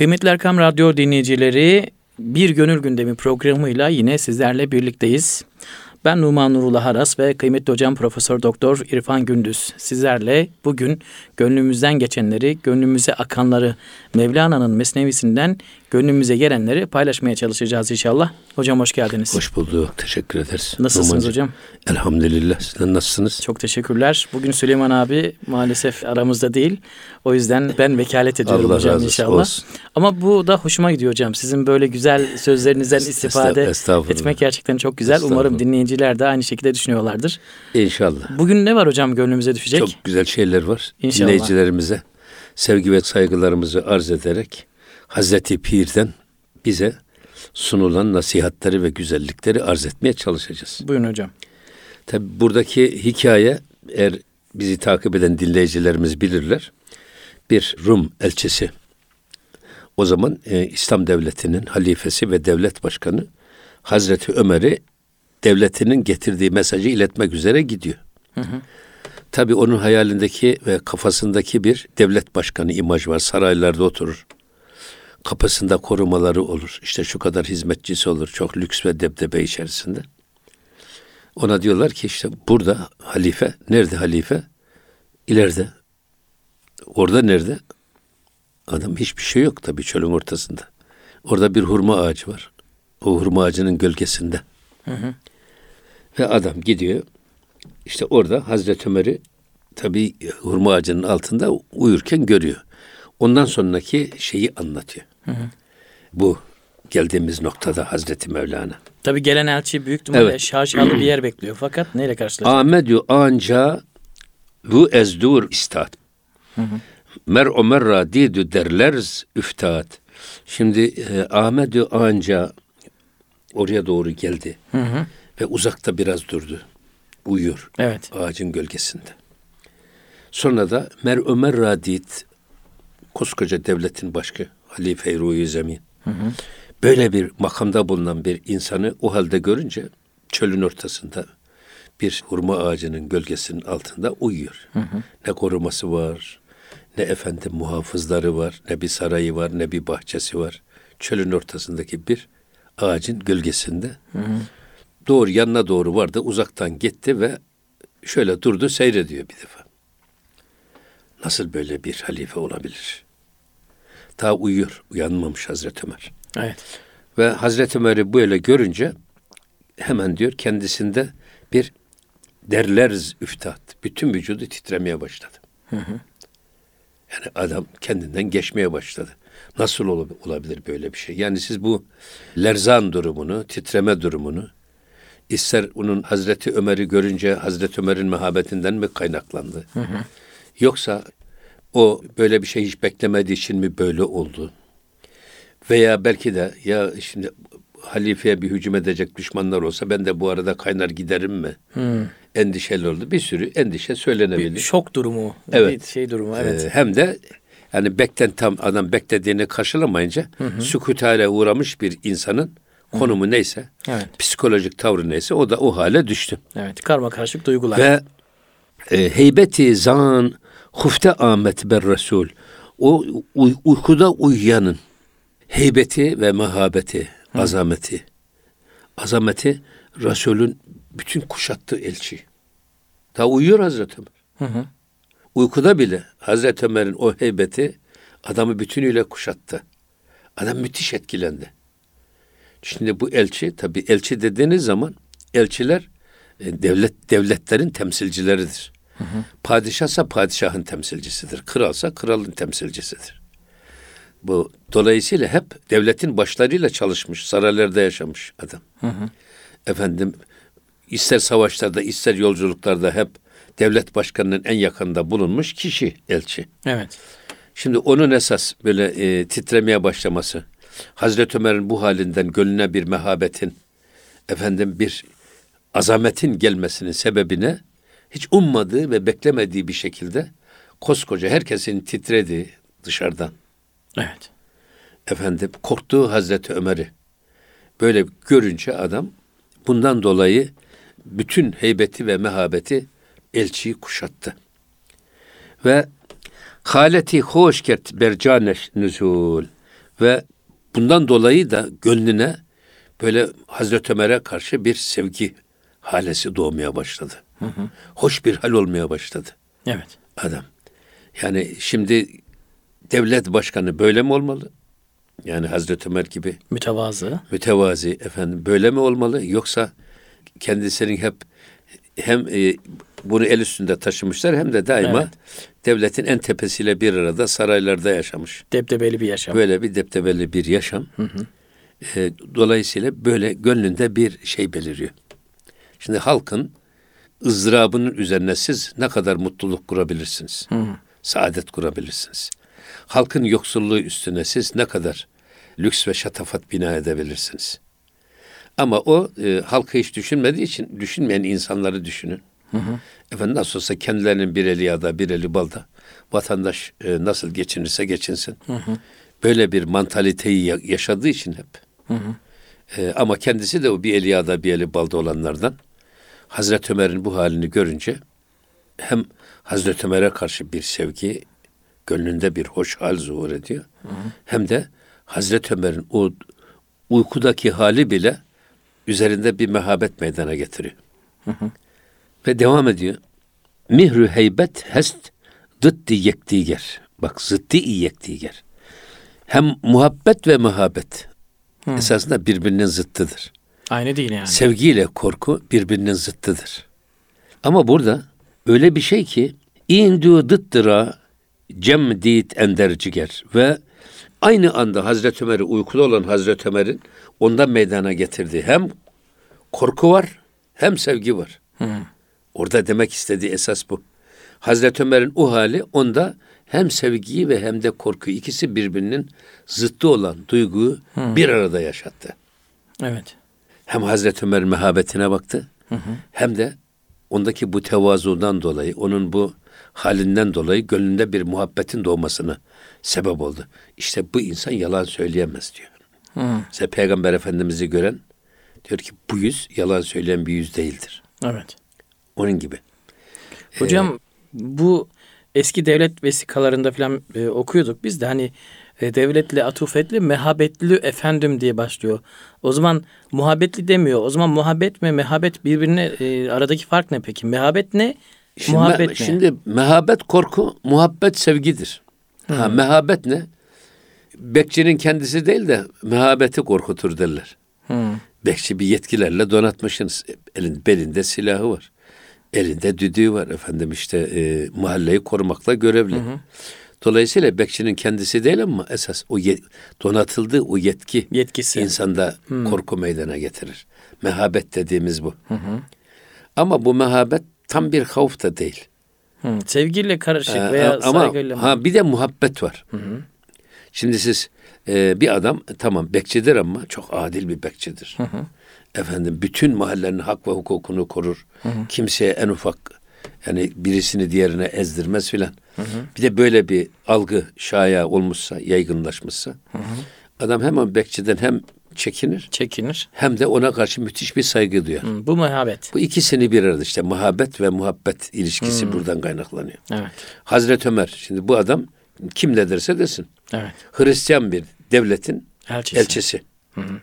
Kıymetli Erkam Radyo dinleyicileri Bir Gönül Gündemi programıyla yine sizlerle birlikteyiz. Ben Numan Nurullah Aras ve kıymetli hocam Profesör Doktor İrfan Gündüz sizlerle bugün gönlümüzden geçenleri, gönlümüze akanları Mevlana'nın mesnevisinden gönlümüze gelenleri paylaşmaya çalışacağız inşallah. Hocam hoş geldiniz. Hoş bulduk. Teşekkür ederiz. Nasılsınız Numancığım? hocam? Elhamdülillah. Sizler nasılsınız? Çok teşekkürler. Bugün Süleyman abi maalesef aramızda değil. O yüzden ben vekalet ediyorum Allah hocam razı inşallah. Olsun. Ama bu da hoşuma gidiyor hocam. Sizin böyle güzel sözlerinizden istifade etmek gerçekten çok güzel. Umarım dinleyiciler de aynı şekilde düşünüyorlardır. İnşallah. Bugün ne var hocam gönlümüze düşecek? Çok güzel şeyler var. İnşallah. Dinleyicilerimize sevgi ve saygılarımızı arz ederek Hazreti Pir'den bize sunulan nasihatleri ve güzellikleri arz etmeye çalışacağız. Buyurun hocam. Tabi buradaki hikaye eğer bizi takip eden dinleyicilerimiz bilirler. Bir Rum elçisi. O zaman e, İslam devletinin halifesi ve devlet başkanı Hazreti Ömer'i devletinin getirdiği mesajı iletmek üzere gidiyor. Hı hı. Tabi onun hayalindeki ve kafasındaki bir devlet başkanı imaj var. Saraylarda oturur kapısında korumaları olur. İşte şu kadar hizmetçisi olur. Çok lüks ve debdebe içerisinde. Ona diyorlar ki işte burada halife. Nerede halife? İleride. Orada nerede? Adam hiçbir şey yok tabii çölün ortasında. Orada bir hurma ağacı var. O hurma ağacının gölgesinde. Hı hı. Ve adam gidiyor. İşte orada Hazreti Ömer'i tabii hurma ağacının altında uyurken görüyor. Ondan sonraki şeyi anlatıyor. Hı hı. Bu geldiğimiz noktada Hazreti Mevlana. Tabi gelen elçi büyük ihtimalle evet. şaşalı bir yer bekliyor. Fakat neyle karşılaşacak? Ahmedü anca vu ezdur istat. Mer omerra didü derlerz üftat. Şimdi e, Ahmedü anca oraya doğru geldi. Hı hı. Ve uzakta biraz durdu. Uyuyor. Evet. Ağacın gölgesinde. Sonra da Mer Ömer Radit koskoca devletin başka Halife-i Ruhi Zemin. Hı hı. Böyle bir makamda bulunan bir insanı o halde görünce çölün ortasında bir hurma ağacının gölgesinin altında uyuyor. Hı hı. Ne koruması var, ne efendim muhafızları var, ne bir sarayı var, ne bir bahçesi var. Çölün ortasındaki bir ağacın gölgesinde. Hı hı. Doğru yanına doğru vardı, uzaktan gitti ve şöyle durdu seyrediyor bir defa. Nasıl böyle bir halife olabilir? Ta uyuyor. Uyanmamış Hazreti Ömer. Evet. Ve Hazreti Ömer'i böyle görünce hemen diyor kendisinde bir derler üftat. Bütün vücudu titremeye başladı. Hı hı. Yani adam kendinden geçmeye başladı. Nasıl olabilir böyle bir şey? Yani siz bu lerzan durumunu, titreme durumunu ister onun Hazreti Ömer'i görünce Hazreti Ömer'in mehabetinden mi kaynaklandı? Hı hı. Yoksa o böyle bir şey hiç beklemediği için mi böyle oldu? Veya belki de ya şimdi halifeye bir hücum edecek düşmanlar olsa ben de bu arada kaynar giderim mi? Hmm. Endişeli oldu. Bir sürü endişe söylenebilir. Bir şok durumu. Evet. Bir şey durumu evet. Ee, hem de yani bekten tam adam beklediğini karşılamayınca hı hı. sükutale uğramış bir insanın konumu hı. neyse, evet. psikolojik tavrı neyse o da o hale düştü. Evet, karma karışık duygular. Ve e, heybeti zan hufte amet ber Resul. O uy- uykuda uyuyanın heybeti ve mehabeti, Hı. azameti. Azameti Resul'ün bütün kuşattığı elçi. Ta uyuyor Hazreti Ömer. Hı hı. Uykuda bile Hazreti Ömer'in o heybeti adamı bütünüyle kuşattı. Adam müthiş etkilendi. Şimdi bu elçi tabi elçi dediğiniz zaman elçiler e, devlet devletlerin temsilcileridir. Hı hı. Padişahsa padişahın temsilcisidir. Kralsa kralın temsilcisidir. Bu dolayısıyla hep devletin başlarıyla çalışmış, saraylarda yaşamış adam. Hı hı. Efendim ister savaşlarda ister yolculuklarda hep devlet başkanının en yakında bulunmuş kişi elçi. Evet. Şimdi onun esas böyle e, titremeye başlaması, Hazreti Ömer'in bu halinden gönlüne bir mehabetin, efendim bir azametin gelmesinin sebebine hiç ummadığı ve beklemediği bir şekilde koskoca herkesin titrediği dışarıdan. Evet. Efendim korktuğu Hazreti Ömer'i böyle görünce adam bundan dolayı bütün heybeti ve mehabeti elçiyi kuşattı. Ve haleti hoş kert bercaneş nüzul Ve bundan dolayı da gönlüne böyle Hazreti Ömer'e karşı bir sevgi halesi doğmaya başladı. Hı hı. Hoş bir hal olmaya başladı. Evet. Adam. Yani şimdi devlet başkanı böyle mi olmalı? Yani Hazreti Ömer gibi. Mütevazı. Mütevazi efendim böyle mi olmalı? Yoksa kendisinin hep hem e, bunu el üstünde taşımışlar hem de daima evet. devletin en tepesiyle bir arada saraylarda yaşamış. Deptebeli bir yaşam. Böyle bir deptebeli bir yaşam. Hı hı. E, dolayısıyla böyle gönlünde bir şey beliriyor. Şimdi halkın ızdırabının üzerine siz ne kadar mutluluk kurabilirsiniz? Hı. Saadet kurabilirsiniz. Halkın yoksulluğu üstüne siz ne kadar lüks ve şatafat bina edebilirsiniz? Ama o e, halkı hiç düşünmediği için düşünmeyen insanları düşünün. Hı hı. Efendim nasıl olsa kendilerinin bir eli yağda bir eli balda. Vatandaş e, nasıl geçinirse geçinsin. Hı hı. Böyle bir mantaliteyi yaşadığı için hep. Hı hı. E, ama kendisi de o bir eli yağda bir eli balda olanlardan. Hazreti Ömer'in bu halini görünce hem Hazreti Ömer'e karşı bir sevgi, gönlünde bir hoş hal zuhur ediyor. Hı hı. Hem de Hazreti Ömer'in o uykudaki hali bile üzerinde bir mehabet meydana getiriyor. Hı hı. Ve devam ediyor. Mihrü heybet hest dıddi yektiger. Bak zıddi yektiger. Hem muhabbet ve mehabet Hı. esasında birbirinin zıttıdır. Aynı değil yani. Sevgiyle korku birbirinin zıttıdır. Ama burada öyle bir şey ki indü dıttıra cem dit enderciger ve aynı anda Hazreti Ömer'i uykulu olan Hazreti Ömer'in ondan meydana getirdiği hem korku var hem sevgi var. Hı. Orada demek istediği esas bu. Hazreti Ömer'in o hali onda hem sevgiyi ve hem de korkuyu ikisi birbirinin zıttı olan duyguyu hı. bir arada yaşattı. Evet. Hem Hazreti Ömer'in mehabetine baktı hı hı. hem de ondaki bu tevazudan dolayı, onun bu halinden dolayı gönlünde bir muhabbetin doğmasını sebep oldu. İşte bu insan yalan söyleyemez diyor. Hı. İşte Peygamber Efendimiz'i gören diyor ki bu yüz yalan söyleyen bir yüz değildir. Evet. Onun gibi. Hocam ee, bu eski devlet vesikalarında falan e, okuyorduk biz de hani e, devletli, atufetli, mehabetli efendim diye başlıyor. O zaman muhabbetli demiyor. O zaman muhabbet ve mehabet birbirine e, aradaki fark ne peki? Mehabet ne? Şimdi, muhabbet me, ne? Şimdi mehabet korku, muhabbet sevgidir. Hmm. Ha, mehabet ne? Bekçinin kendisi değil de mehabeti korkutur derler. Hmm. Bekçi bir yetkilerle donatmışsınız. Elin, belinde silahı var. Elinde düdüğü var efendim işte e, mahalleyi korumakla görevli. Hı hı. Dolayısıyla bekçinin kendisi değil ama esas o ye, donatıldığı o yetki yetkisi insanda hı. korku meydana getirir. Mehabet dediğimiz bu. Hı hı. Ama bu mehabet tam bir havf da değil. Hı, sevgiyle karışık ee, veya ama, saygıyla. Ha bir de muhabbet var. Hı hı. Şimdi siz e, bir adam tamam bekçidir ama çok adil bir bekçidir. Hı hı. Efendim bütün mahallenin hak ve hukukunu korur. Hı hı. Kimseye en ufak yani birisini diğerine ezdirmez filan. Bir de böyle bir algı şaya olmuşsa, yaygınlaşmışsa hı hı. adam hemen bekçiden hem çekinir. Çekinir. Hem de ona karşı müthiş bir saygı duyar. Hı, bu muhabbet. Bu ikisini bir arada işte muhabbet ve muhabbet ilişkisi hı. buradan kaynaklanıyor. Evet. Hazreti Ömer şimdi bu adam kim ne derse desin. Evet. Hristiyan bir devletin elçisi. elçisi. Hı hı.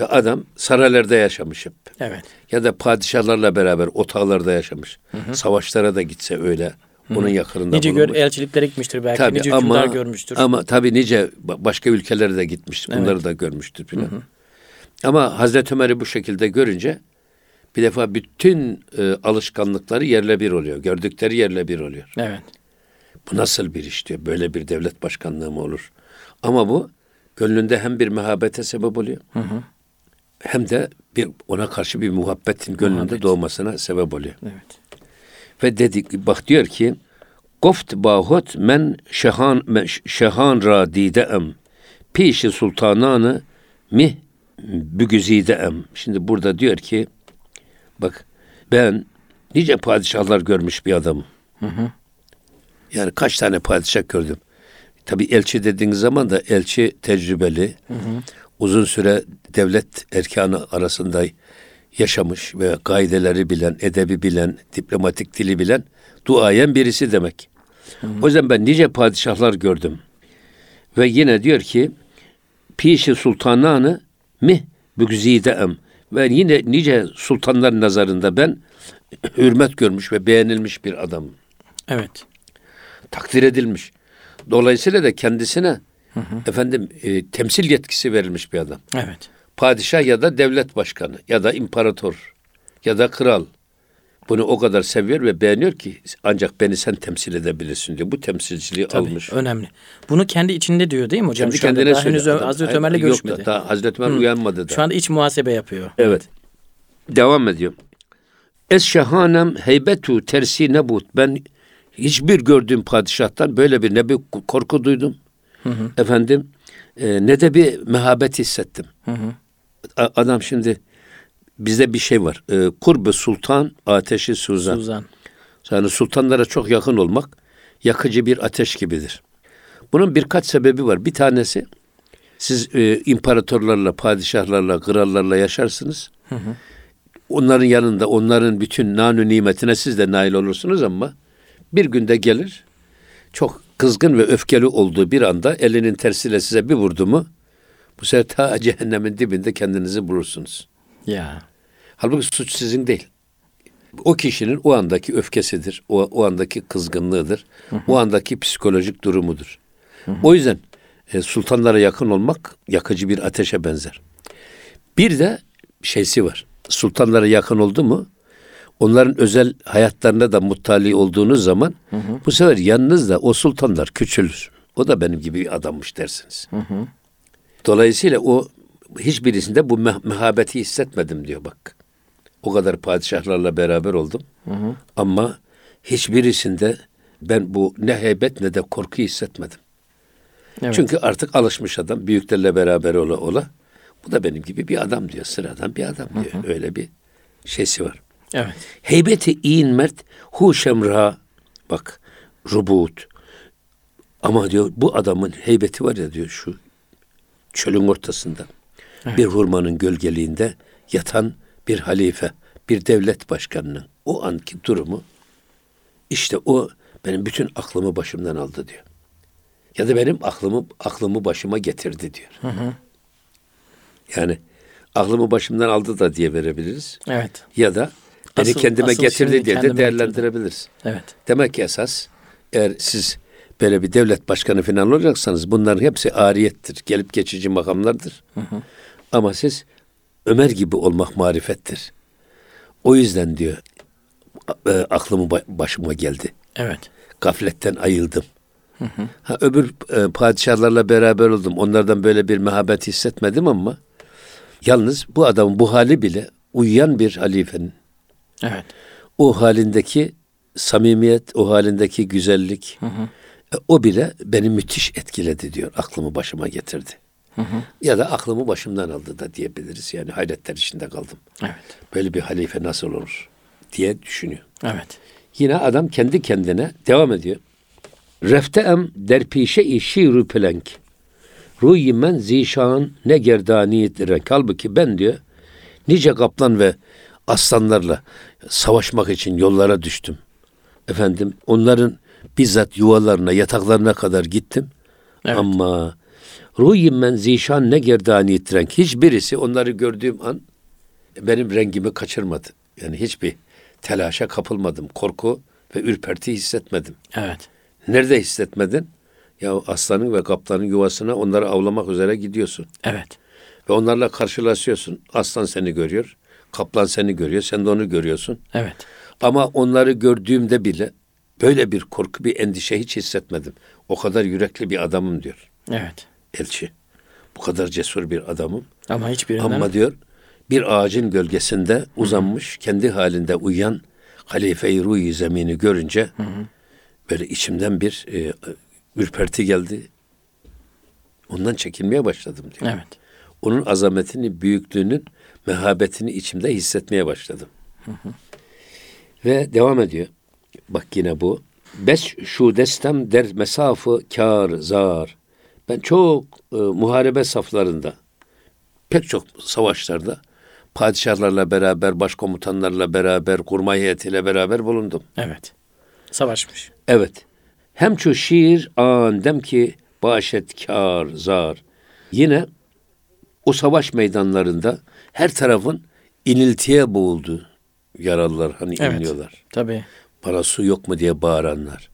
Ve adam saraylarda yaşamış hep. Evet. Ya da padişahlarla beraber otağlarda yaşamış. Hı hı. Savaşlara da gitse öyle. Hı. Onun yakınında Nice gör, elçiliklere gitmiştir belki. Tabii, nice ama, görmüştür. Ama tabii nice başka ülkelere de gitmiş. Bunları evet. da görmüştür. Hı hı. Ama Hazreti Ömer'i bu şekilde görünce bir defa bütün e, alışkanlıkları yerle bir oluyor. Gördükleri yerle bir oluyor. Evet. Bu nasıl bir iş diyor. Böyle bir devlet başkanlığı mı olur? Ama bu gönlünde hem bir mehabete sebep oluyor. Hı hı hem de bir ona karşı bir muhabbetin gönlünde Muhabbet. doğmasına sebep oluyor. Evet. Ve dedik bak diyor ki Goft bahut men şehan men şehan ra dideem pişi sultananı mi bügüzideem. Şimdi burada diyor ki bak ben nice padişahlar görmüş bir adamım. Hı hı. Yani kaç tane padişah gördüm. Tabi elçi dediğiniz zaman da elçi tecrübeli. Hı hı uzun süre devlet erkanı arasında yaşamış ve kaideleri bilen, edebi bilen, diplomatik dili bilen duayen birisi demek. Hı. O yüzden ben nice padişahlar gördüm. Ve yine diyor ki pişi sultananı mi bügzide em. Ve yine nice sultanlar nazarında ben hürmet görmüş ve beğenilmiş bir adamım. Evet. Takdir edilmiş. Dolayısıyla da kendisine efendim e, temsil yetkisi verilmiş bir adam. Evet. Padişah ya da devlet başkanı ya da imparator ya da kral. Bunu o kadar seviyor ve beğeniyor ki ancak beni sen temsil edebilirsin diyor. Bu temsilciliği Tabii, almış. önemli. Bunu kendi içinde diyor değil mi hocam? Kendi Şu kendine daha henüz. Hazreti Ömer'le yok da, görüşmedi. Daha Hazreti Ömer uyanmadı da. Şu anda iç muhasebe yapıyor. Evet. Devam ediyor. Es şahanem heybetu tersi nebut. Ben hiçbir gördüğüm padişahtan böyle bir ne bir korku duydum. Efendim e, ne de bir mehabet hissettim. A- Adam şimdi bizde bir şey var. E, kurbe sultan, ateşi suzan. Suzan. Yani sultanlara çok yakın olmak yakıcı bir ateş gibidir. Bunun birkaç sebebi var. Bir tanesi siz e, imparatorlarla, padişahlarla, krallarla yaşarsınız. Onların yanında onların bütün nanü nimetine siz de nail olursunuz ama bir günde gelir çok kızgın ve öfkeli olduğu bir anda elinin tersiyle size bir vurdu mu bu sefer ta cehennemin dibinde kendinizi bulursunuz. Ya. Halbuki suç sizin değil. O kişinin o andaki öfkesidir, o, o andaki kızgınlığıdır, o andaki psikolojik durumudur. O yüzden e, sultanlara yakın olmak yakıcı bir ateşe benzer. Bir de şeysi var. Sultanlara yakın oldu mu, onların özel hayatlarına da muttali olduğunuz zaman bu sefer yanınızda o sultanlar küçülür. O da benim gibi adammış dersiniz. Dolayısıyla o hiçbirisinde bu meh- mehabeti hissetmedim diyor bak. O kadar padişahlarla beraber oldum. Ama hiçbirisinde ben bu ne heybet ne de korku hissetmedim. Evet. Çünkü artık alışmış adam büyüklerle beraber ola ola. Bu da benim gibi bir adam diyor. Sıradan bir adam diyor. Öyle bir şeysi var. Evet. Heybeti in mert hu şemra bak rubut ama diyor bu adamın heybeti var ya diyor şu çölün ortasında bir hurmanın gölgeliğinde yatan bir halife bir devlet başkanının o anki durumu işte o benim bütün aklımı başımdan aldı diyor. Ya da benim aklımı aklımı başıma getirdi diyor. Yani aklımı başımdan aldı da diye verebiliriz. Evet. Ya da beni Asıl- kendime asıl getirdi diye de değerlendirebiliriz. Evet. Demek ki esas eğer siz böyle bir devlet başkanı falan olacaksanız bunların hepsi ariyettir. Gelip geçici makamlardır. Ama siz Ömer gibi olmak marifettir. O yüzden diyor e, aklımı ba- başıma geldi. Evet. Gafletten ayıldım. Ha, öbür e, padişahlarla beraber oldum. Onlardan böyle bir mehabet hissetmedim ama yalnız bu adamın bu hali bile uyuyan bir halifenin Evet. o halindeki samimiyet, o halindeki güzellik, e, o bile beni müthiş etkiledi diyor. Aklımı başıma getirdi. Ya da aklımı başımdan aldı da diyebiliriz. Yani hayretler içinde kaldım. Evet. Böyle bir halife nasıl olur diye düşünüyor. Evet. Yine adam kendi kendine devam ediyor. Refte em derpişe işi rüpelenk. Ruyi men zişan ne gerdaniyet renk. Halbuki ben diyor nice kaplan ve aslanlarla savaşmak için yollara düştüm. Efendim onların bizzat yuvalarına, yataklarına kadar gittim. Evet. Ama ruyi men zişan ne gerdaniyet renk. Hiçbirisi onları gördüğüm an benim rengimi kaçırmadı. Yani hiçbir telaşa kapılmadım. Korku ve ürperti hissetmedim. Evet. Nerede hissetmedin? Ya aslanın ve kaplanın yuvasına onları avlamak üzere gidiyorsun. Evet. Ve onlarla karşılaşıyorsun. Aslan seni görüyor. Kaplan seni görüyor. Sen de onu görüyorsun. Evet. Ama onları gördüğümde bile böyle bir korku, bir endişe hiç hissetmedim. O kadar yürekli bir adamım diyor Evet. elçi. Bu kadar cesur bir adamım. Ama hiçbirinden Ama diyor bir ağacın gölgesinde uzanmış kendi halinde uyuyan halife-i ruhi zemini görünce böyle içimden bir e, ürperti geldi. Ondan çekinmeye başladım diyor. Evet. Onun azametini, büyüklüğünün mehabetini içimde hissetmeye başladım. Ve devam ediyor. Bak yine bu. Bes şu destem der mesafı kar zar. Ben çok e, muharebe saflarında, pek çok savaşlarda padişahlarla beraber, başkomutanlarla beraber, kurmay heyetiyle beraber bulundum. Evet. Savaşmış. Evet. Hem şu şiir an dem ki başet kar zar. Yine o savaş meydanlarında her tarafın iniltiye boğuldu yaralılar hani Evet. inliyorlar. Tabii. Bana su yok mu diye bağıranlar.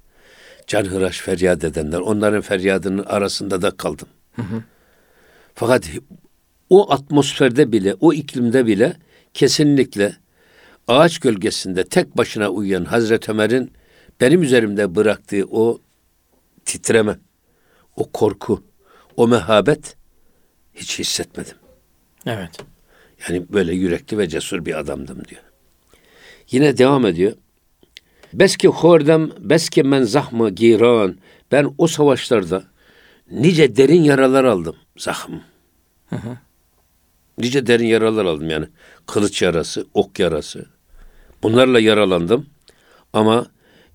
Canhıraş feryat edenler. Onların feryadının arasında da kaldım. Fakat o atmosferde bile, o iklimde bile kesinlikle ağaç gölgesinde tek başına uyuyan Hazreti Ömer'in benim üzerimde bıraktığı o titreme, o korku, o mehabet hiç hissetmedim. Evet. Yani böyle yürekli ve cesur bir adamdım diyor. Yine devam ediyor. Beski hordem, beski men zahmı giran. Ben o savaşlarda nice derin yaralar aldım. Zahm. Nice derin yaralar aldım yani. Kılıç yarası, ok yarası. Bunlarla yaralandım. Ama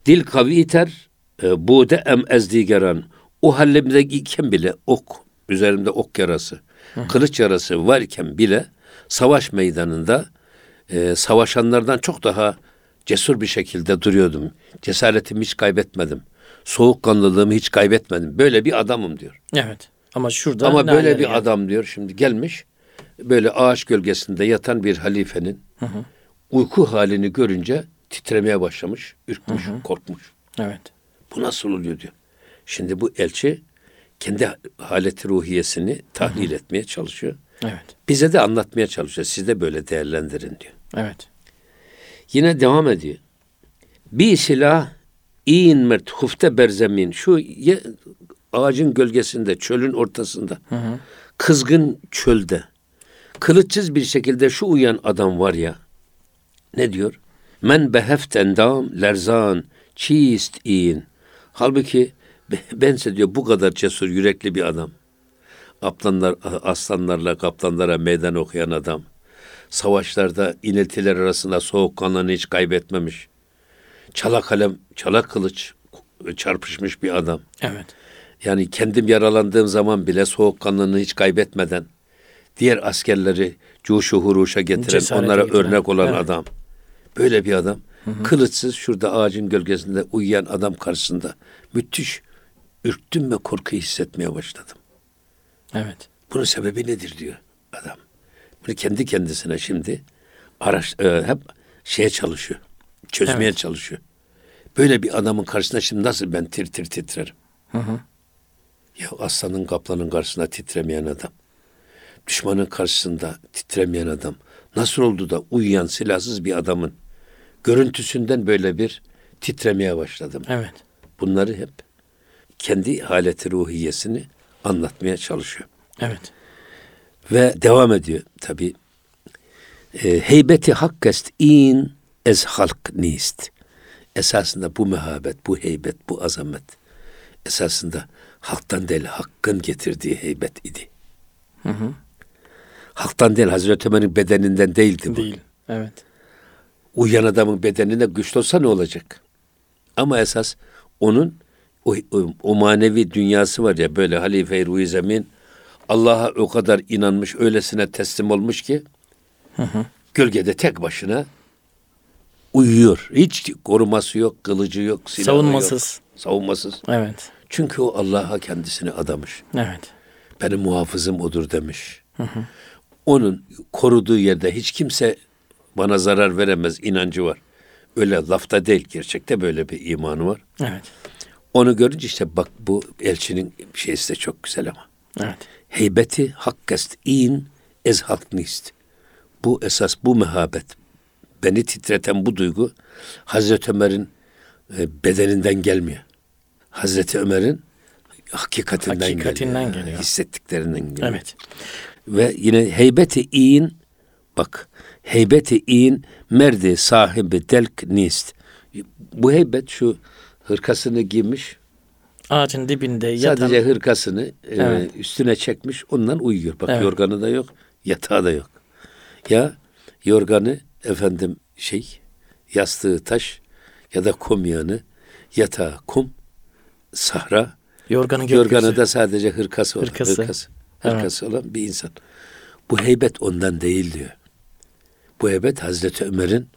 dil kavi iter, e, bude em ezdigeran. O hallemdeyken bile ok, üzerimde ok yarası, kılıç yarası varken bile savaş meydanında e, savaşanlardan çok daha cesur bir şekilde duruyordum. Cesaretimi hiç kaybetmedim. Soğukkanlılığımı hiç kaybetmedim. Böyle bir adamım diyor. Evet. Ama şurada Ama böyle bir geldi? adam diyor şimdi gelmiş böyle ağaç gölgesinde yatan bir halifenin uyku halini görünce titremeye başlamış, ürkmüş, korkmuş. Evet. Bu nasıl oluyor diyor. Şimdi bu elçi kendi haleti ruhiyesini tahlil etmeye çalışıyor. Evet. Bize de anlatmaya çalışıyor. Siz de böyle değerlendirin diyor. Evet. Yine devam ediyor. Bir silah in mert hufte berzemin. Şu ye- ağacın gölgesinde, çölün ortasında. Kızgın çölde. Kılıçsız bir şekilde şu uyan adam var ya. Ne diyor? Men beheft endam lerzan çiist in. Halbuki be- bense diyor bu kadar cesur yürekli bir adam. Aplanlar, aslanlarla kaplanlara meydan okuyan adam. Savaşlarda iniltiler arasında soğukkanlılığını hiç kaybetmemiş. Çala kalem, çala kılıç çarpışmış bir adam. Evet. Yani kendim yaralandığım zaman bile soğukkanlılığını hiç kaybetmeden diğer askerleri cuşu huruşa getiren, Cesarete onlara getiren. örnek olan Evet. adam. Böyle bir adam. Kılıçsız şurada ağacın gölgesinde uyuyan adam karşısında müthiş ürktüm ve korku hissetmeye başladım. Evet. Bunun sebebi nedir diyor adam. Bunu kendi kendisine şimdi araş, e, hep şeye çalışıyor. Çözmeye Evet. çalışıyor. Böyle bir adamın karşısında şimdi nasıl ben tir tir titrerim? Ya aslanın kaplanın karşısında titremeyen adam. Düşmanın karşısında titremeyen adam. Nasıl oldu da uyuyan silahsız bir adamın görüntüsünden böyle bir titremeye başladım. Evet. Bunları hep kendi haleti ruhiyesini anlatmaya çalışıyor. Evet. Ve devam ediyor tabi. E, heybeti hakkest in ez halk nist. Esasında bu mehabet, bu heybet, bu azamet esasında halktan değil hakkın getirdiği heybet idi. Halktan değil Hazreti Ömer'in bedeninden değildi bu. Değil. Evet. Uyuyan adamın bedeninde güçlü olsa ne olacak? Ama esas onun o, o, o manevi dünyası var ya böyle halife-i ruhi zemin Allah'a o kadar inanmış, öylesine teslim olmuş ki gölgede tek başına uyuyor. Hiç koruması yok, kılıcı yok, silahı Savunmasız. yok. Savunmasız. Evet. Çünkü o Allah'a kendisini adamış. Evet. Benim muhafızım odur demiş. Onun koruduğu yerde hiç kimse bana zarar veremez inancı var. Öyle lafta değil gerçekte böyle bir imanı var. Evet. Onu görünce işte bak bu elçinin şeysi de çok güzel ama. Evet. Heybeti hakkest in ez halknist. Bu esas bu mehabet. Beni titreten bu duygu Hazreti Ömer'in e, bedeninden gelmiyor. Hazreti Ömer'in hakikatinden, Hakikatinden geliyor. geliyor. Hissettiklerinden geliyor. Evet. Ve yine heybeti in bak heybeti in merdi sahibi delk nist. Bu heybet şu hırkasını giymiş Ağacın dibinde yatan. Sadece hırkasını e, Evet. üstüne çekmiş ondan uyuyor. Bak Evet. yorganı da yok, yatağı da yok. Ya yorganı efendim şey yastığı taş ya da kum yağını yatağı kum sahra Yorganı gökyüzü. yorganı da sadece hırkası olan Hırkası. hırkası, Evet. hırkası olan bir insan. Bu heybet ondan değil diyor. Bu heybet Hazreti Ömer'in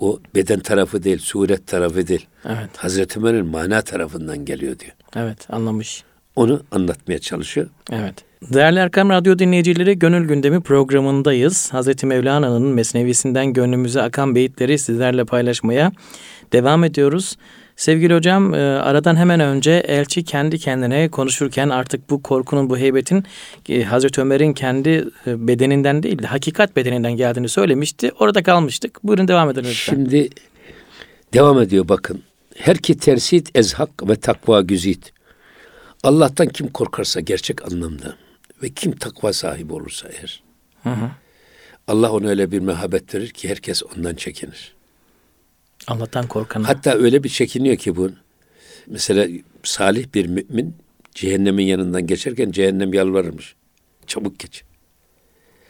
o beden tarafı değil, suret tarafı değil. Evet. Hazreti Ömer'in mana tarafından geliyor diyor. Evet. Anlamış. onu anlatmaya çalışıyor. Evet. Değerli Erkam Radyo dinleyicileri Gönül Gündemi programındayız. Hazreti Mevlana'nın Mesnevisinden gönlümüze akan beyitleri sizlerle paylaşmaya devam ediyoruz. Sevgili hocam e, aradan hemen önce elçi kendi kendine konuşurken artık bu korkunun, bu heybetin e, Hazreti Ömer'in kendi e, bedeninden değil de hakikat bedeninden geldiğini söylemişti. Orada kalmıştık. Buyurun devam edin lütfen. Şimdi devam ediyor bakın. Her ki tersit ezhak ve takva güzit. Allah'tan kim korkarsa gerçek anlamda ve kim takva sahibi olursa eğer. Hı hı. Allah ona öyle bir mehabet verir ki herkes ondan çekinir. Allah'tan korkan. Hatta öyle bir çekiniyor ki bu. Mesela salih bir mümin cehennemin yanından geçerken cehennem yalvarırmış. Çabuk geç.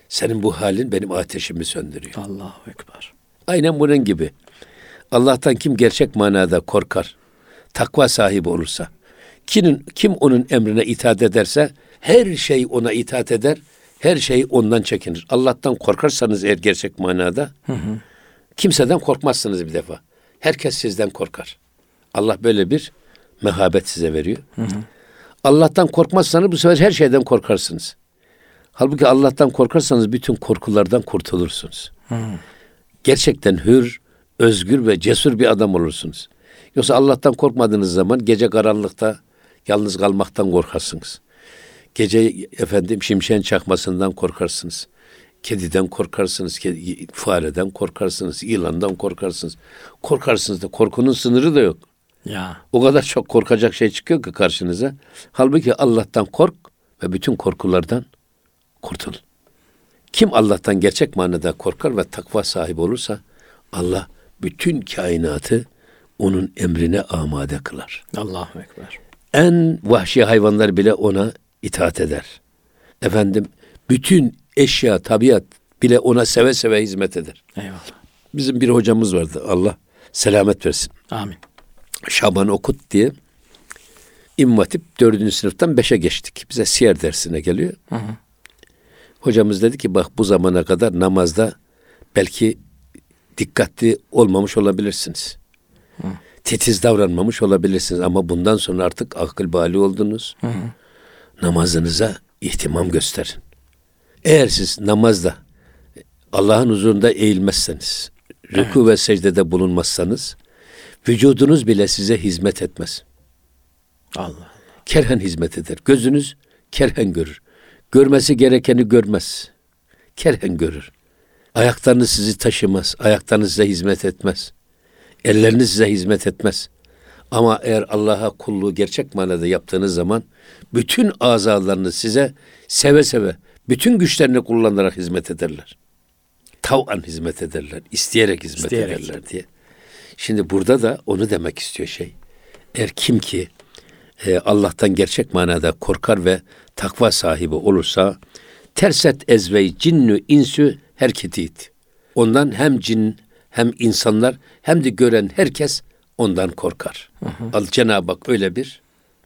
Senin bu halin benim ateşimi söndürüyor. Allahu Ekber. Aynen bunun gibi. Allah'tan kim gerçek manada korkar, takva sahibi olursa, kimin, kim onun emrine itaat ederse her şey ona itaat eder, her şey ondan çekinir. Allah'tan korkarsanız eğer gerçek manada, hı hı. kimseden korkmazsınız bir defa. Herkes sizden korkar. Allah böyle bir mehabet size veriyor. Hı hı. Allah'tan korkmazsanız bu sefer her şeyden korkarsınız. Halbuki Allah'tan korkarsanız bütün korkulardan kurtulursunuz. Hı. Gerçekten hür, özgür ve cesur bir adam olursunuz. Yoksa Allah'tan korkmadığınız zaman gece karanlıkta yalnız kalmaktan korkarsınız. Gece efendim şimşen çakmasından korkarsınız. Kediden korkarsınız, kedi, fareden korkarsınız, yılandan korkarsınız. Korkarsınız da korkunun sınırı da yok. Ya. O kadar çok korkacak şey çıkıyor ki karşınıza. Halbuki Allah'tan kork ve bütün korkulardan kurtul. Kim Allah'tan gerçek manada korkar ve takva sahibi olursa Allah bütün kainatı onun emrine amade kılar. Allahu Ekber. En vahşi hayvanlar bile ona itaat eder. Efendim bütün eşya, tabiat bile ona seve seve hizmet eder. Eyvallah. Bizim bir hocamız vardı. Allah selamet versin. Amin. Şaban Okut diye İmam Hatip dördüncü sınıftan beşe geçtik. Bize siyer dersine geliyor. Hı hı. Hocamız dedi ki bak bu zamana kadar namazda belki dikkatli olmamış olabilirsiniz. Hı. Titiz davranmamış olabilirsiniz ama bundan sonra artık akıl bali oldunuz. Hı hı. Namazınıza ihtimam gösterin. Eğer siz namazda Allah'ın huzurunda eğilmezseniz, rüku evet. ve secdede bulunmazsanız, vücudunuz bile size hizmet etmez. Allah. Kerhen hizmet eder. Gözünüz kerhen görür. Görmesi gerekeni görmez. Kerhen görür. Ayaklarınız sizi taşımaz. Ayaklarınız size hizmet etmez. Elleriniz size hizmet etmez. Ama eğer Allah'a kulluğu gerçek manada yaptığınız zaman bütün azalarınız size seve seve bütün güçlerini kullanarak hizmet ederler. Tav'an hizmet ederler. isteyerek hizmet isteyerek. ederler diye. Şimdi burada da onu demek istiyor şey. Eğer kim ki e, Allah'tan gerçek manada korkar ve takva sahibi olursa terset ezvey cinnü insü herketit. Ondan hem cin hem insanlar hem de gören herkes ondan korkar. Al Cenab-ı Hak öyle bir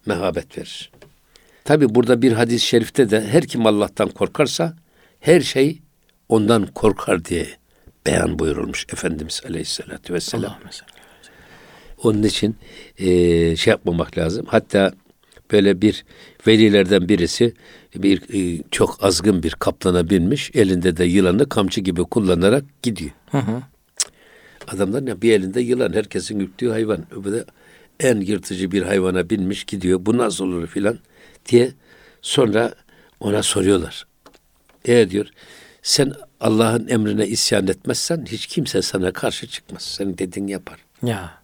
mehabet verir. Tabi burada bir hadis-i şerifte de her kim Allah'tan korkarsa her şey ondan korkar diye beyan buyurulmuş Efendimiz Aleyhisselatü Vesselam. Onun için e, şey yapmamak lazım. Hatta böyle bir velilerden birisi bir e, çok azgın bir kaplana binmiş. Elinde de yılanı kamçı gibi kullanarak gidiyor. Hı hı. Adamlar ya bir elinde yılan herkesin ürktüğü hayvan. Öbürü en yırtıcı bir hayvana binmiş gidiyor. Bu nasıl olur filan diye sonra ona soruyorlar. Eğer diyor sen Allah'ın emrine isyan etmezsen hiç kimse sana karşı çıkmaz. Senin dediğini yapar. Ya.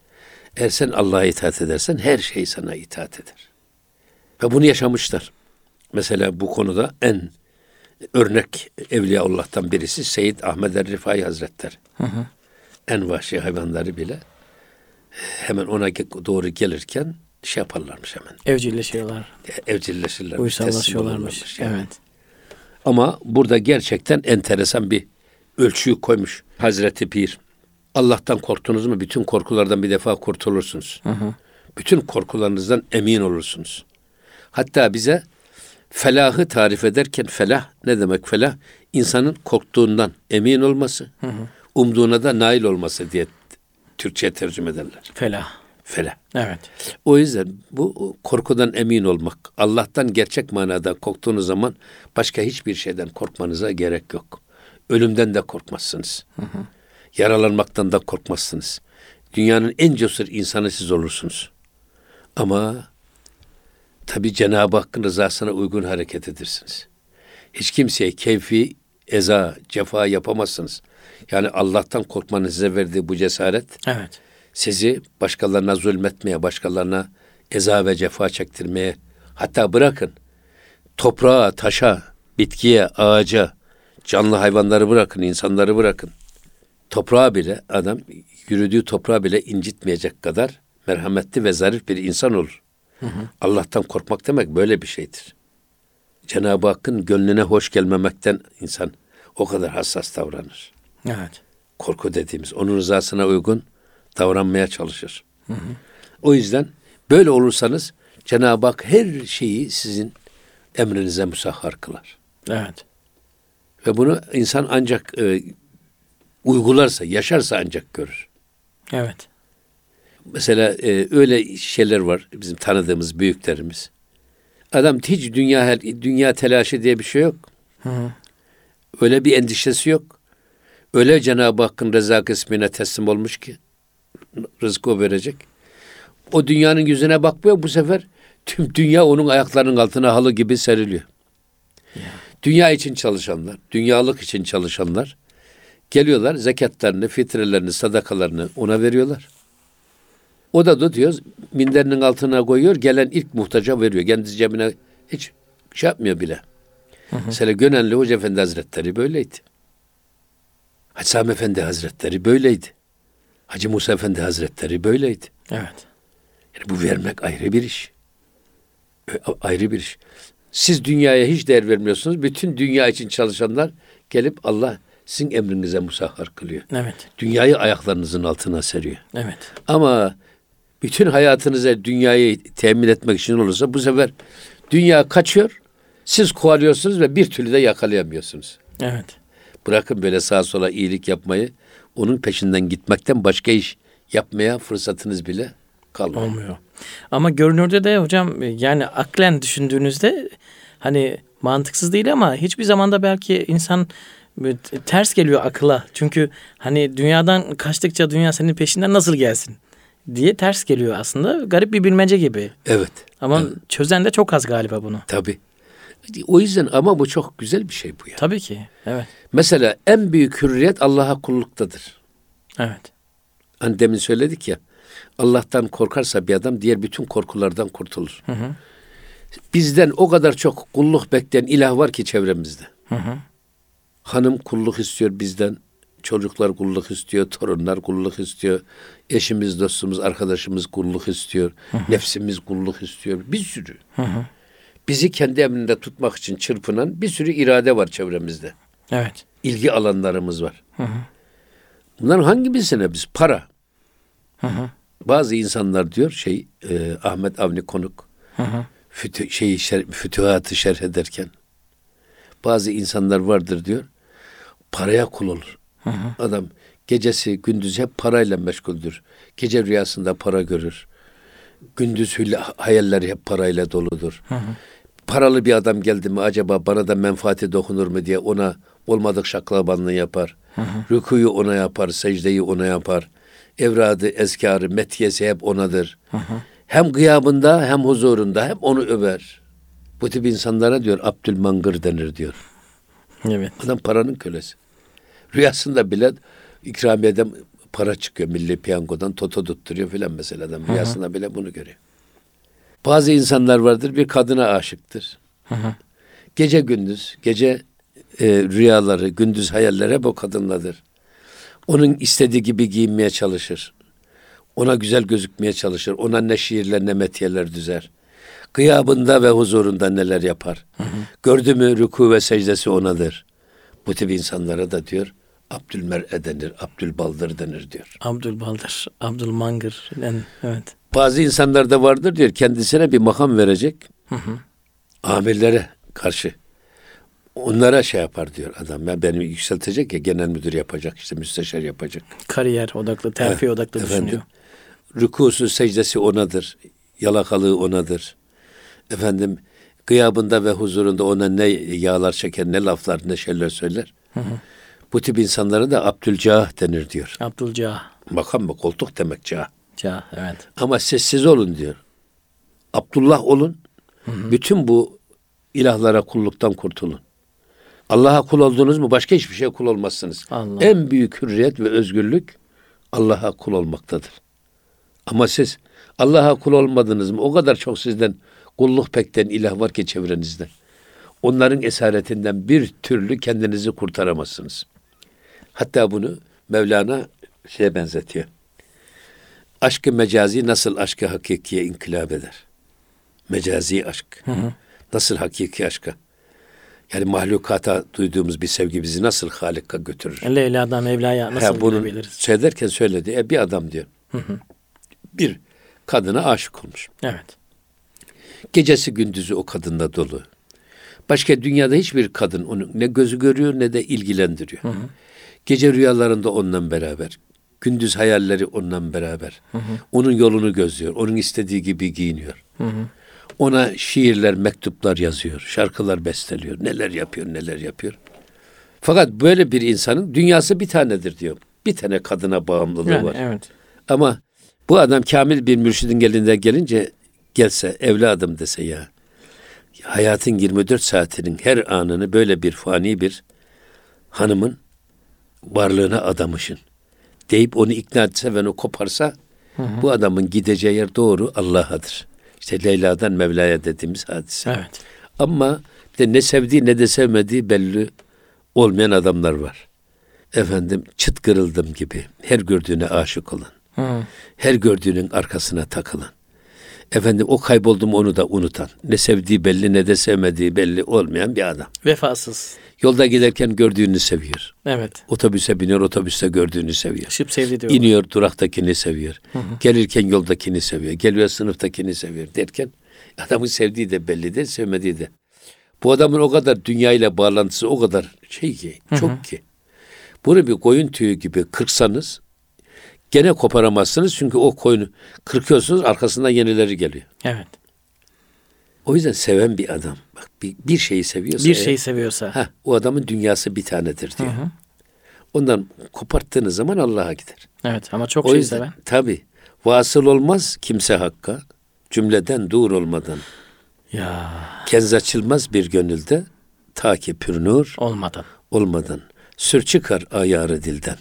Eğer sen Allah'a itaat edersen her şey sana itaat eder. Ve bunu yaşamışlar. Mesela bu konuda en örnek Evliyaullah'tan birisi Seyyid Ahmed Er-Rifai Hazretleri. Hı hı. En vahşi hayvanları bile hemen ona doğru gelirken şey yaparlarmış hemen. Evcilleşiyorlar. Evcilleşirler. Uysallaşıyorlarmış. Yani. Evet. Ama burada gerçekten enteresan bir ölçüyü koymuş Hazreti Pir. Allah'tan korktunuz mu bütün korkulardan bir defa kurtulursunuz. Hı hı. Bütün korkularınızdan emin olursunuz. Hatta bize felahı tarif ederken felah ne demek felah? İnsanın korktuğundan emin olması, hı hı. umduğuna da nail olması diye Türkçe tercüme ederler. Felah. Fela. Evet. O yüzden bu korkudan emin olmak. Allah'tan gerçek manada korktuğunuz zaman başka hiçbir şeyden korkmanıza gerek yok. Ölümden de korkmazsınız. Yaralanmaktan da korkmazsınız. Dünyanın en cesur insanı siz olursunuz. Ama tabi Cenab-ı Hakk'ın rızasına uygun hareket edersiniz. Hiç kimseye keyfi, eza, cefa yapamazsınız. Yani Allah'tan korkmanın size verdiği bu cesaret Evet. sizi başkalarına zulmetmeye, başkalarına eza ve cefa çektirmeye, hatta bırakın toprağa, taşa, bitkiye, ağaca, canlı hayvanları bırakın, insanları bırakın. Toprağa bile adam yürüdüğü toprağa bile incitmeyecek kadar merhametli ve zarif bir insan olur. Allah'tan korkmak demek böyle bir şeydir. Cenab-ı Hakk'ın gönlüne hoş gelmemekten insan o kadar hassas davranır Evet. korku dediğimiz onun rızasına uygun davranmaya çalışır. O yüzden böyle olursanız Cenab-ı Hak her şeyi sizin emrinize musahhar kılar. Evet. Ve bunu insan ancak e, uygularsa, yaşarsa ancak görür. Evet. Mesela e, öyle şeyler var bizim tanıdığımız büyüklerimiz. Adam hiç dünya dünya telaşı diye bir şey yok. Hı hı. Öyle bir endişesi yok. Öyle Cenab-ı Hakk'ın rıza kısmına teslim olmuş ki rızkı o verecek. O dünyanın yüzüne bakmıyor bu sefer tüm dünya onun ayaklarının altına halı gibi seriliyor. Dünya için çalışanlar, dünyalık için çalışanlar geliyorlar zekatlarını, fitrelerini, sadakalarını ona veriyorlar. O da tutuyor, minderinin altına koyuyor, gelen ilk muhtaca veriyor. Kendi cebine hiç şey yapmıyor bile. Mesela Gönenli Hoca Efendi Hazretleri böyleydi. Hacı Sami Efendi Hazretleri böyleydi. Hacı Musa Efendi Hazretleri böyleydi. Evet. Yani bu vermek ayrı bir iş. Ayrı bir iş. Siz dünyaya hiç değer vermiyorsunuz. Bütün dünya için çalışanlar gelip Allah sizin emrinize musahhar kılıyor. Evet. Dünyayı ayaklarınızın altına seriyor. Evet. Ama bütün hayatınıza dünyayı temin etmek için olursa bu sefer dünya kaçıyor. Siz kovalıyorsunuz ve bir türlü de yakalayamıyorsunuz. Evet. Bırakın böyle sağa sola iyilik yapmayı. Onun peşinden gitmekten başka iş yapmaya fırsatınız bile kalmıyor. Olmuyor. Ama görünürde de hocam yani aklen düşündüğünüzde hani mantıksız değil ama hiçbir zamanda belki insan böyle ters geliyor akıla. Çünkü hani dünyadan kaçtıkça dünya senin peşinden nasıl gelsin diye ters geliyor aslında. Garip bir bilmece gibi. Evet. Ama çözen de çok az galiba bunu. Tabii. O yüzden ama bu çok güzel bir şey bu ya. Tabii ki. Evet. Mesela en büyük hürriyet Allah'a kulluktadır. Evet. Hani demin söyledik ya. Allah'tan korkarsa bir adam diğer bütün korkulardan kurtulur. Hı hı. Bizden o kadar çok kulluk bekleyen ilah var ki çevremizde. Hı hı. Hanım kulluk istiyor bizden. Çocuklar kulluk istiyor, torunlar kulluk istiyor. Eşimiz, dostumuz, arkadaşımız kulluk istiyor. Nefsimiz kulluk istiyor. Bir sürü. Hı hı. Bizi kendi emrinde tutmak için çırpınan bir sürü irade var çevremizde. Evet. İlgi alanlarımız var. Hı hı. Bunların hangi birisine biz? Para. Hı hı. Bazı insanlar diyor şey e, Ahmet Avni Konuk Hı hı. fütü, şeyi şer, fütühatı şerh ederken bazı insanlar vardır diyor paraya kul olur. Hı hı. Adam gecesi gündüz hep parayla meşguldür. Gece rüyasında para görür. Gündüz hayalleri hep parayla doludur. Hı hı. Paralı bir adam geldi mi acaba bana da menfaati dokunur mu diye ona olmadık şaklabanlığı yapar. Rükuyu ona yapar, secdeyi ona yapar. Evradı, ezkarı, metiyesi hep onadır. Hem gıyabında hem huzurunda hem onu över. Bu tip insanlara diyor Abdülmangır denir diyor. Evet. Adam paranın kölesi. Rüyasında bile ikramiyeden para çıkıyor milli piyangodan toto tutturuyor filan mesela adam. Rüyasında bile bunu görüyor. Bazı insanlar vardır bir kadına aşıktır. Hı hı. Gece gündüz, gece e, rüyaları, gündüz hayalleri hep o kadınladır. Onun istediği gibi giyinmeye çalışır. Ona güzel gözükmeye çalışır. Ona ne şiirler ne metiyeler düzer. Gıyabında ve huzurunda neler yapar. Gördü mü rüku ve secdesi onadır. Bu tip insanlara da diyor Abdülmer'e denir, Abdülbaldır denir diyor. Abdülbaldır, Abdülmangır. Yani, evet. Bazı insanlar da vardır diyor kendisine bir makam verecek. Hı hı. amirlere karşı onlara şey yapar diyor adam. Ben beni yükseltecek ya genel müdür yapacak işte müsteşar yapacak. Kariyer odaklı, terfi Evet, odaklı efendim. düşünüyor. rükusu secdesi onadır. Yalakalığı onadır. Efendim gıyabında ve huzurunda ona ne yağlar çeker, ne laflar, ne şeyler söyler. Bu tip insanlara da Abdülcah denir diyor. Abdülcah. Makam mı? Koltuk demek cah. Cah evet. Ama sessiz olun diyor. Abdullah olun. Bütün bu ilahlara kulluktan kurtulun. Allah'a kul oldunuz mu başka hiçbir şeye kul olmazsınız. Allah. En büyük hürriyet ve özgürlük Allah'a kul olmaktadır. Ama siz Allah'a kul olmadınız mı o kadar çok sizden kulluk pekten ilah var ki çevrenizde. Onların esaretinden bir türlü kendinizi kurtaramazsınız. Hatta bunu Mevlana şeye benzetiyor. Aşkı mecazi nasıl aşkı hakikiye inkılap eder? Mecazi aşk. Nasıl hakiki aşka? Yani mahlukata duyduğumuz bir sevgi bizi nasıl Halik'a götürür? Leyla'dan Mevla'ya nasıl Ha, bunu gidebiliriz? söylerken söyledi. E, bir adam diyor. Bir kadına aşık olmuş. Evet. Gecesi gündüzü o kadında dolu. Başka dünyada hiçbir kadın onu ne gözü görüyor ne de ilgilendiriyor. Gece rüyalarında onunla beraber. Gündüz hayalleri onunla beraber. Onun yolunu gözlüyor. Onun istediği gibi giyiniyor. Ona şiirler, mektuplar yazıyor. Şarkılar besteliyor. Neler yapıyor, neler yapıyor. Fakat böyle bir insanın dünyası bir tanedir diyor. Bir tane kadına bağımlılığı Yani, var. evet. Ama bu adam kamil bir mürşidin elinden gelince gelse evladım dese ya hayatın 24 saatinin her anını böyle bir fani bir hanımın varlığına adamışın deyip onu ikna etse ve onu koparsa bu adamın gideceği yer doğru Allah'adır. İşte Leyla'dan Mevla'ya dediğimiz hadise. Evet. Ama de ne sevdiği ne de sevmediği belli olmayan adamlar var. Efendim çıt kırıldım gibi her gördüğüne aşık olan Hı. her gördüğünün arkasına takılan. Efendim o kayboldum onu da unutan. Ne sevdiği belli ne de sevmediği belli olmayan bir adam. Vefasız. Yolda giderken gördüğünü seviyor. Evet. Otobüse biniyor otobüste gördüğünü seviyor. Şıp sevdi diyor. İniyor duraktakini seviyor. Gelirken yoldakini seviyor. Geliyor sınıftakini seviyor derken adamın sevdiği de belli değil sevmediği de. Bu adamın o kadar dünyayla bağlantısı o kadar şey ki çok ki. Bunu bir koyun tüyü gibi kırsanız gene koparamazsınız çünkü o koyunu kırkıyorsunuz arkasından yenileri geliyor. Evet. O yüzden seven bir adam bak bir, bir şeyi seviyorsa Bir eğer- şey seviyorsa. Heh, o adamın dünyası bir tanedir diyor. Ondan koparttığınız zaman Allah'a gider. Evet ama çok O şey yüzden seven. tabi vasıl olmaz kimse hakka cümleden dur olmadan Ya kenz açılmaz bir gönülde ta ki pür nur olmadan. olmadan sür çıkar ayarı dilden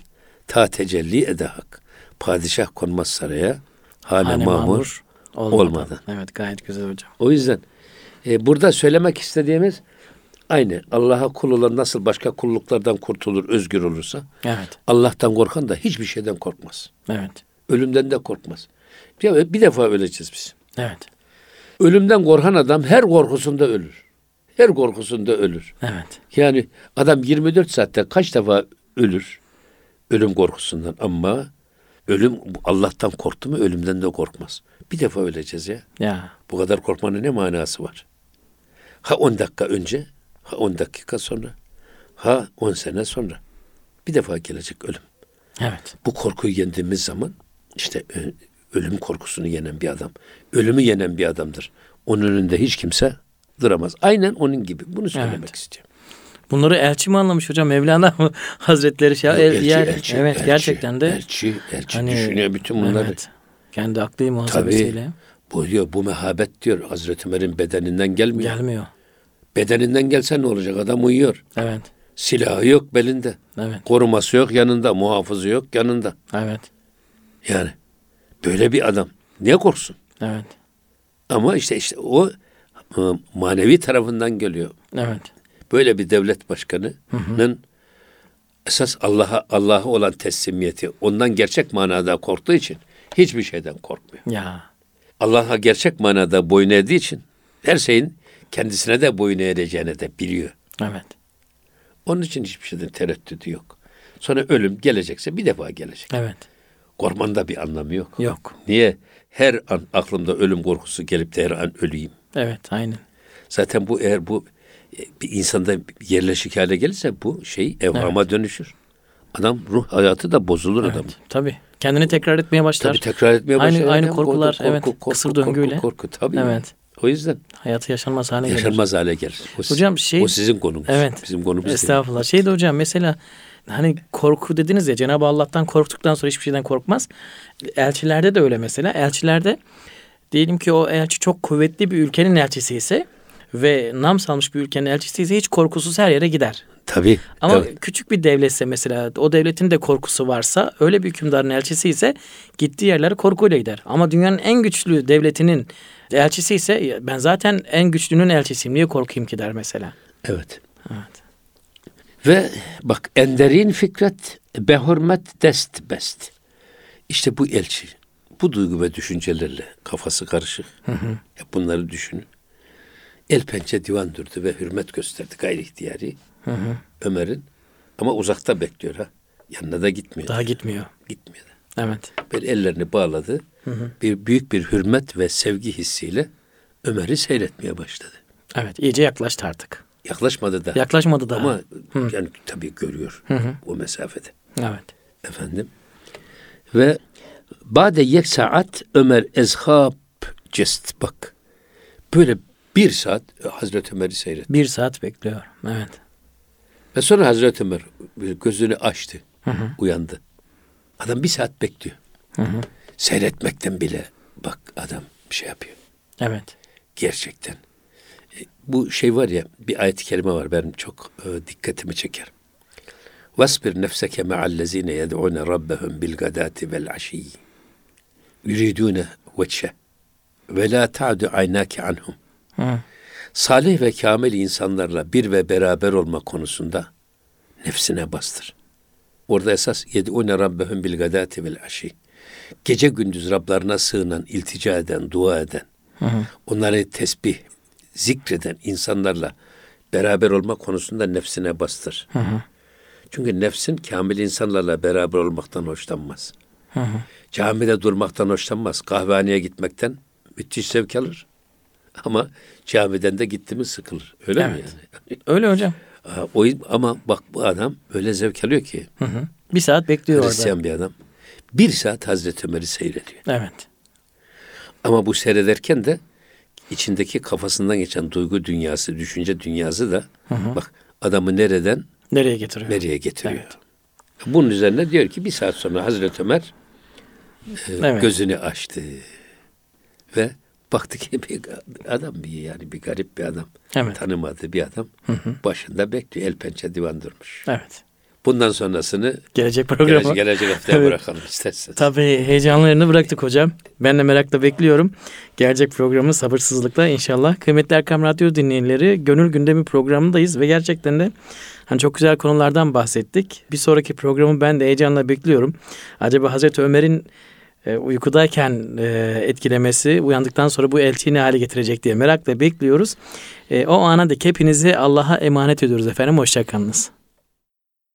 ta tecelli ede hak padişah konmaz saraya hane, Hane mamur mamur olmadan. Evet gayet güzel hocam. O yüzden e, burada söylemek istediğimiz aynı Allah'a kul olan nasıl başka kulluklardan kurtulur, özgür olursa Evet. Allah'tan korkan da hiçbir şeyden korkmaz. Evet. Ölümden de korkmaz. Bir, bir defa öleceğiz biz. Evet. Ölümden korkan adam her korkusunda ölür. Her korkusunda ölür. Evet. Yani adam 24 saatte kaç defa ölür ölüm korkusundan ama ölüm Allah'tan korktu mu ölümden de korkmaz. Bir defa öleceğiz ya. Ya. Bu kadar korkmanın ne manası var? Ha 10 dakika önce, ha 10 dakika sonra, ha 10 sene sonra. Bir defa gelecek ölüm. Evet. Bu korkuyu yendiğimiz zaman işte ö- ölüm korkusunu yenen bir adam, ölümü yenen bir adamdır. Onun önünde hiç kimse duramaz. Aynen onun gibi. Bunu söylemek Evet. istiyorum. Bunları elçi mi anlamış hocam? Mevlana mı Hazretleri şey? El- elçi, yer- elçi, evet elçi, gerçekten de elçi, elçi hani- düşünüyor bütün bunları. Evet. Kendi aklı muhasebesiyle Bu diyor bu mehabet diyor Hazreti Ömer'in bedeninden gelmiyor. gelmiyor. Bedeninden gelse ne olacak? Adam uyuyor. Evet. Silahı yok belinde. Evet. Koruması yok yanında, muhafızı yok yanında. Evet. Yani böyle bir adam niye korksun? Evet. Ama işte işte o e, manevi tarafından geliyor. Evet. Böyle bir devlet başkanının esas Allah'a Allah'a olan teslimiyeti ondan gerçek manada korktuğu için hiçbir şeyden korkmuyor. Ya. Allah'a gerçek manada boyun eğdiği için her şeyin kendisine de boyun eğeceğini de biliyor. Evet. Onun için hiçbir şeyden tereddütü yok. Sonra ölüm gelecekse bir defa gelecek. Evet. Korkmanın da bir anlamı yok. Yok. Niye? Her an aklımda ölüm korkusu gelip de her an öleyim. Evet. Aynen. Zaten bu eğer bu bir insanda yerleşik hale gelirse bu şey evhama dönüşür. Adam ruh hayatı da bozulur Evet. adam. Tabii. Kendini tekrar etmeye başlar. Tabii tekrar etmeye Aynı- başlar. aynı korkular, korku, evet, korku, kısır korku, döngüyle. Korku, korku, tabii. Evet. O yüzden Hayatı yaşanmaz hale gelir. yaşanmaz hale gelir. O, Hocam şey- o sizin konumuz. Evet. Bizim konumuz değil. Estağfurullah. Şey de hocam mesela hani korku dediniz ya Cenab-ı Allah'tan korktuktan sonra hiçbir şeyden korkmaz. Elçilerde de öyle mesela. Elçilerde diyelim ki o elçi çok kuvvetli bir ülkenin elçisi ise ve nam salmış bir ülkenin elçisi ise hiç korkusuz her yere gider. Tabii. Ama tabii. küçük bir devletse mesela o devletin de korkusu varsa öyle bir hükümdarın elçisi ise gittiği yerlere korkuyla gider. Ama dünyanın en güçlü devletinin elçisi ise ben zaten en güçlünün elçisiyim niye korkayım ki der mesela. Evet. Evet. Ve bak enderin fikret be hürmet dest best. İşte bu elçi. Bu duygu ve düşüncelerle kafası karışık. Ya bunları düşünün. El pençe divan durdu ve hürmet gösterdi gayri ihtiyari. Ömer'in. Ama uzakta bekliyor ha. Yanına da gitmiyor. Daha gitmiyor. Gitmiyor da. Evet. Böyle ellerini bağladı. Bir büyük bir hürmet ve sevgi hissiyle Ömer'i seyretmeye başladı. Evet iyice yaklaştı artık. Yaklaşmadı da. Yaklaşmadı daha. Ama yani tabii görüyor o mesafede. Evet. Efendim. Ve bade yek saat Ömer ezhab cest bak. Böyle bir saat Hazreti Ömer'i seyretti. Bir saat bekliyor. Evet. Ve sonra Hazreti Ömer gözünü açtı. Uyandı. Adam bir saat bekliyor. Seyretmekten bile bak adam bir şey yapıyor. Evet. Gerçekten. E, Bu şey var ya bir ayet-i kerime var benim çok e, dikkatimi çeker. Vasbir nefseke ma'allezine yed'une rabbehum bil gadati vel aşiyyi. Yuridune veçhe. Ve la ta'du aynake anhum. Hı. Salih ve kamil insanlarla bir ve beraber olma konusunda nefsine bastır. Orada esas yed'une rabbehum bil gadati vel aşiyyi. Gece gündüz Rablarına sığınan, iltica eden, dua eden, onları tesbih, zikreden insanlarla beraber olma konusunda nefsine bastır. Çünkü nefsin kamil insanlarla beraber olmaktan hoşlanmaz. Camide durmaktan hoşlanmaz. Kahvehaneye gitmekten müthiş zevk alır. Ama camiden de gitti mi sıkılır. Öyle mi Evet. yani? Öyle hocam. O, ama bak bu adam öyle zevk alıyor ki. Hı hı. Bir saat bekliyor orada. Hristiyan bir adam. Bir saat Hazreti Ömer'i seyrediyor. Evet. Ama bu seyrederken de içindeki kafasından geçen duygu dünyası, düşünce dünyası da bak adamı nereden Nereye getiriyor? nereye getiriyor. Evet. Bunun üzerine diyor ki bir saat sonra Hazreti Ömer e, Evet. gözünü açtı ve baktı ki bir adam bir yani bir garip bir adam. Evet. Tanımadığı bir adam başında bekliyor. El pençe divan durmuş. Evet. Bundan sonrasını Gelecek programa. gelecek, gelecek haftaya Evet. bırakalım isterseniz. Tabii heyecanlarını bıraktık hocam. Ben de merakla bekliyorum. Gelecek programı sabırsızlıkla inşallah. Kıymetli Erkam Radyo dinleyenleri Gönül Gündemi programındayız ve gerçekten de hani çok güzel konulardan bahsettik. Bir sonraki programı ben de heyecanla bekliyorum. Acaba Hazreti Ömer'in e, uykudayken e, etkilemesi uyandıktan sonra bu elçiyi ne hale getirecek diye merakla bekliyoruz. E, o ana dek hepinizi Allah'a emanet ediyoruz efendim. Hoşçakalınız.